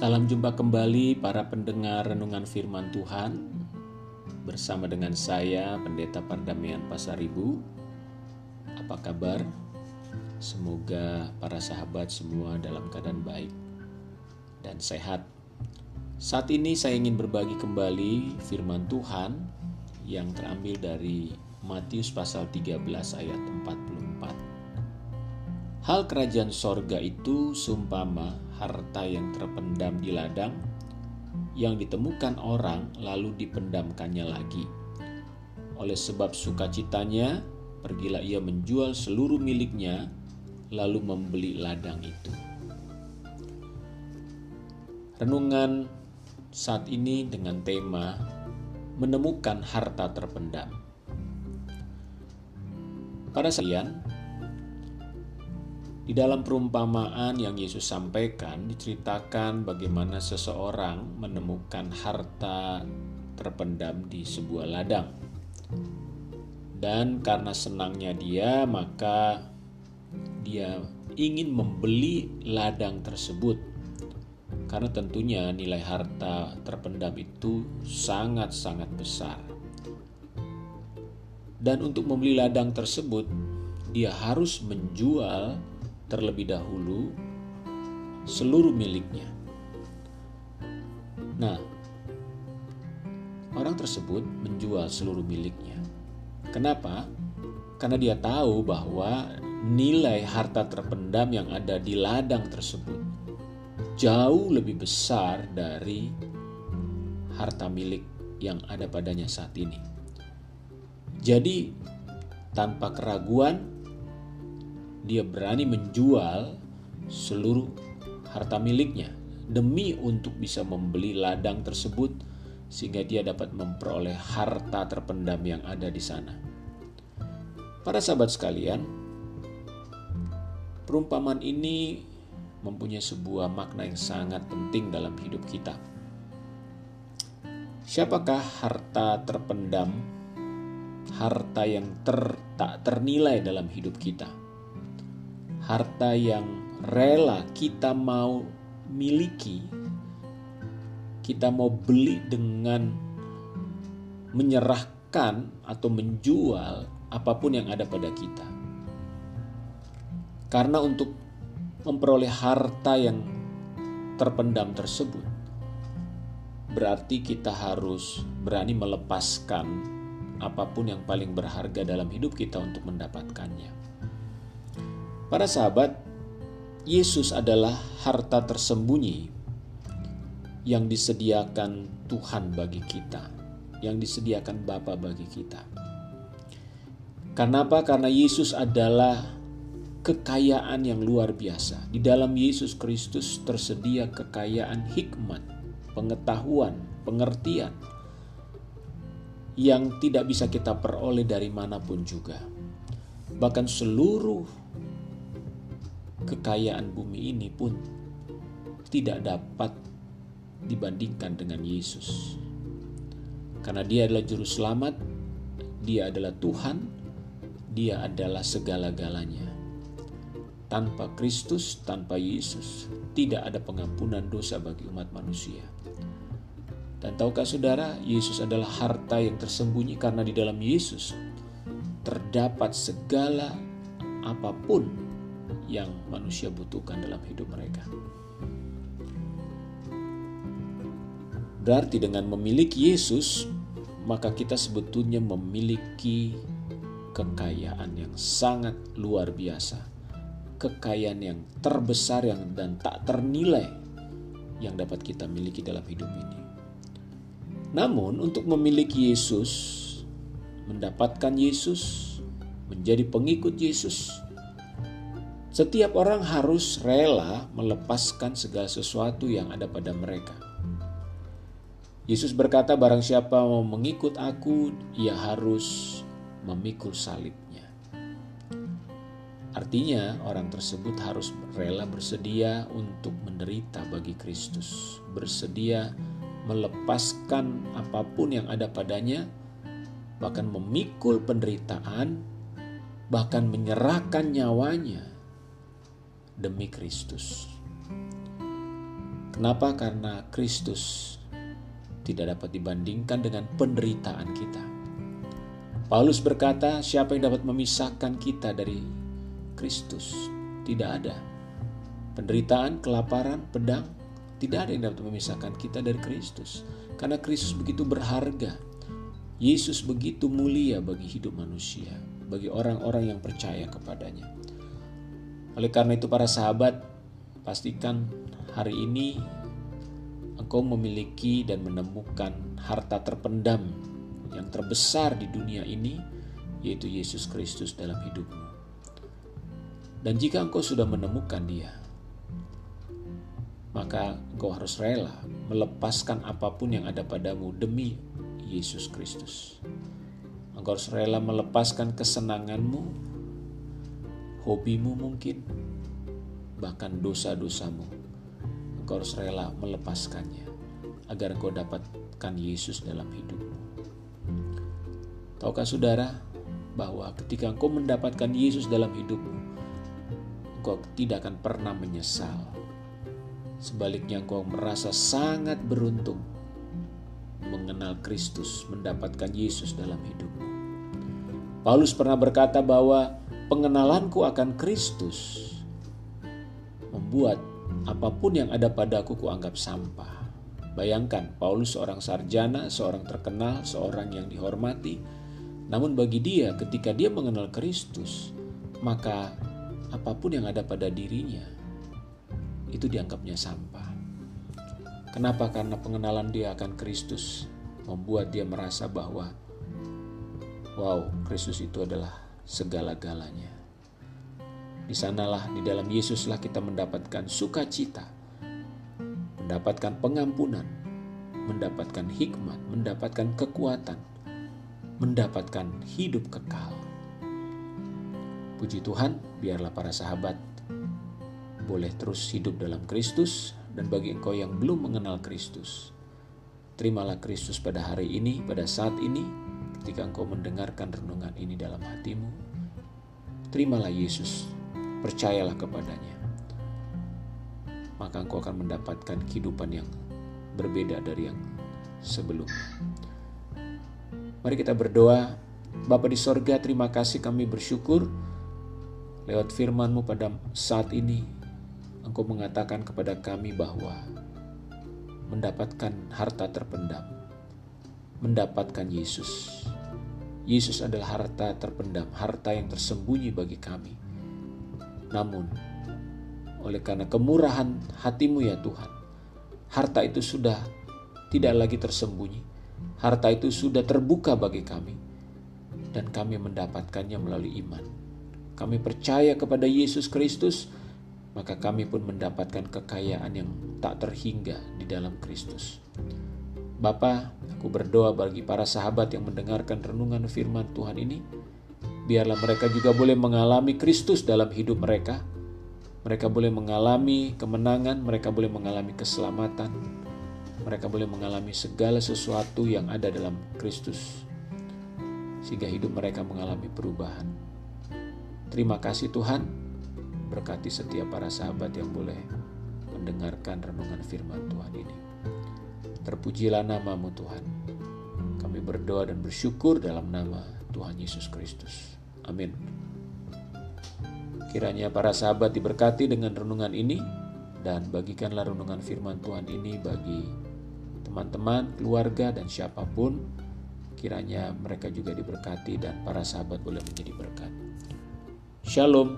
Salam jumpa kembali para pendengar renungan firman Tuhan bersama dengan saya Pendeta Pardamian Pasaribu. Apa kabar? Semoga para sahabat semua dalam keadaan baik dan sehat. Saat ini saya ingin berbagi kembali firman Tuhan yang terambil dari Matius pasal 13 ayat 44. Hal kerajaan sorga itu sumpama harta yang terpendam di ladang yang ditemukan orang lalu dipendamkannya lagi. Oleh sebab sukacitanya, pergilah ia menjual seluruh miliknya lalu membeli ladang itu. Renungan saat ini dengan tema menemukan harta terpendam. Pada sekalian, di dalam perumpamaan yang Yesus sampaikan, diceritakan bagaimana seseorang menemukan harta terpendam di sebuah ladang. Dan karena senangnya dia, maka dia ingin membeli ladang tersebut. Karena tentunya nilai harta terpendam itu sangat-sangat besar. Dan untuk membeli ladang tersebut, dia harus menjual terlebih dahulu seluruh miliknya. Nah, orang tersebut menjual seluruh miliknya. Kenapa? Karena dia tahu bahwa nilai harta terpendam yang ada di ladang tersebut jauh lebih besar dari harta milik yang ada padanya saat ini. Jadi, tanpa keraguan, dia berani menjual seluruh harta miliknya demi untuk bisa membeli ladang tersebut sehingga dia dapat memperoleh harta terpendam yang ada di sana. Para sahabat sekalian, perumpamaan ini mempunyai sebuah makna yang sangat penting dalam hidup kita. Siapakah harta terpendam, harta yang ter, tak ternilai dalam hidup kita? Harta yang rela kita mau miliki, kita mau beli dengan menyerahkan atau menjual apa pun yang ada pada kita. Karena untuk memperoleh harta yang terpendam tersebut, berarti kita harus berani melepaskan apa pun yang paling berharga dalam hidup kita untuk mendapatkannya. Para sahabat, Yesus adalah harta tersembunyi yang disediakan Tuhan bagi kita, yang disediakan Bapa bagi kita. Karena apa? Karena Yesus adalah kekayaan yang luar biasa. Di dalam Yesus Kristus tersedia kekayaan hikmat, pengetahuan, pengertian yang tidak bisa kita peroleh dari mana pun juga. Bahkan seluruh kekayaan bumi ini pun tidak dapat dibandingkan dengan Yesus. Karena dia adalah juru selamat, dia adalah Tuhan, dia adalah segala-galanya. Tanpa Kristus, tanpa Yesus, tidak ada pengampunan dosa bagi umat manusia. Dan tahukah saudara, Yesus adalah harta yang tersembunyi karena di dalam Yesus terdapat segala apa pun yang manusia butuhkan dalam hidup mereka. Berarti dengan memiliki Yesus, maka kita sebetulnya memiliki kekayaan yang sangat luar biasa. Kekayaan yang terbesar yang dan tak ternilai yang dapat kita miliki dalam hidup ini. Namun untuk memiliki Yesus, mendapatkan Yesus, menjadi pengikut Yesus, setiap orang harus rela melepaskan segala sesuatu yang ada pada mereka. Yesus berkata, "Barang siapa mau mengikut Aku, ia harus memikul salibnya." Artinya, orang tersebut harus rela bersedia untuk menderita bagi Kristus, bersedia melepaskan apa pun yang ada padanya, bahkan memikul penderitaan, bahkan menyerahkan nyawanya demi Kristus. Kenapa? Karena Kristus tidak dapat dibandingkan dengan penderitaan kita. Paulus berkata, "Siapa yang dapat memisahkan kita dari Kristus?" Tidak ada. Penderitaan, kelaparan, pedang, tidak ada yang dapat memisahkan kita dari Kristus. Karena Kristus begitu berharga. Yesus begitu mulia bagi hidup manusia, bagi orang-orang yang percaya kepadanya. Oleh karena itu para sahabat, pastikan hari ini engkau memiliki dan menemukan harta terpendam yang terbesar di dunia ini, yaitu Yesus Kristus dalam hidupmu. Dan jika engkau sudah menemukan Dia, maka engkau harus rela melepaskan apa pun yang ada padamu demi Yesus Kristus. Engkau harus rela melepaskan kesenanganmu, hobimu mungkin, bahkan dosa-dosamu. Engkau harus rela melepaskannya agar engkau dapatkan Yesus dalam hidupmu. Tahukah saudara bahwa ketika engkau mendapatkan Yesus dalam hidupmu, engkau tidak akan pernah menyesal. Sebaliknya engkau merasa sangat beruntung mengenal Kristus, mendapatkan Yesus dalam hidupmu. Paulus pernah berkata bahwa pengenalanku akan Kristus membuat apa pun yang ada padaku kuanggap sampah. Bayangkan, Paulus seorang sarjana, seorang terkenal, seorang yang dihormati. Namun bagi dia, ketika dia mengenal Kristus, maka apa pun yang ada pada dirinya, itu dianggapnya sampah. Kenapa? Karena pengenalan dia akan Kristus membuat dia merasa bahwa, wow, Kristus itu adalah segala-galanya. Di sanalah, di dalam Yesuslah kita mendapatkan sukacita, mendapatkan pengampunan, mendapatkan hikmat, mendapatkan kekuatan, mendapatkan hidup kekal. Puji Tuhan, biarlah para sahabat boleh terus hidup dalam Kristus dan bagi engkau yang belum mengenal Kristus, terimalah Kristus pada hari ini, pada saat ini, ketika engkau mendengarkan renungan ini dalam hatimu, terimalah Yesus percayalah kepadanya. Maka engkau akan mendapatkan kehidupan yang berbeda dari yang sebelumnya. Mari kita berdoa. Bapa di sorga, terima kasih kami bersyukur lewat firman-Mu pada saat ini. Engkau mengatakan kepada kami bahwa mendapatkan harta terpendam, mendapatkan Yesus. Yesus adalah harta terpendam, harta yang tersembunyi bagi kami namun, oleh karena kemurahan hatimu ya Tuhan, harta itu sudah tidak lagi tersembunyi. Harta itu sudah terbuka bagi kami. Dan kami mendapatkannya melalui iman. Kami percaya kepada Yesus Kristus, maka kami pun mendapatkan kekayaan yang tak terhingga di dalam Kristus. Bapa, aku berdoa bagi para sahabat yang mendengarkan renungan firman Tuhan ini, biarlah mereka juga boleh mengalami Kristus dalam hidup mereka. Mereka boleh mengalami kemenangan, mereka boleh mengalami keselamatan, mereka boleh mengalami segala sesuatu yang ada dalam Kristus, sehingga hidup mereka mengalami perubahan. Terima kasih Tuhan, berkati setiap para sahabat yang boleh mendengarkan renungan firman Tuhan ini. Terpujilah namamu Tuhan. Kami berdoa dan bersyukur dalam nama Tuhan Yesus Kristus. Amin. Kiranya para sahabat diberkati dengan renungan ini dan bagikanlah renungan firman Tuhan ini bagi teman-teman, keluarga, dan siapa pun. Kiranya mereka juga diberkati dan para sahabat boleh menjadi berkat. Shalom.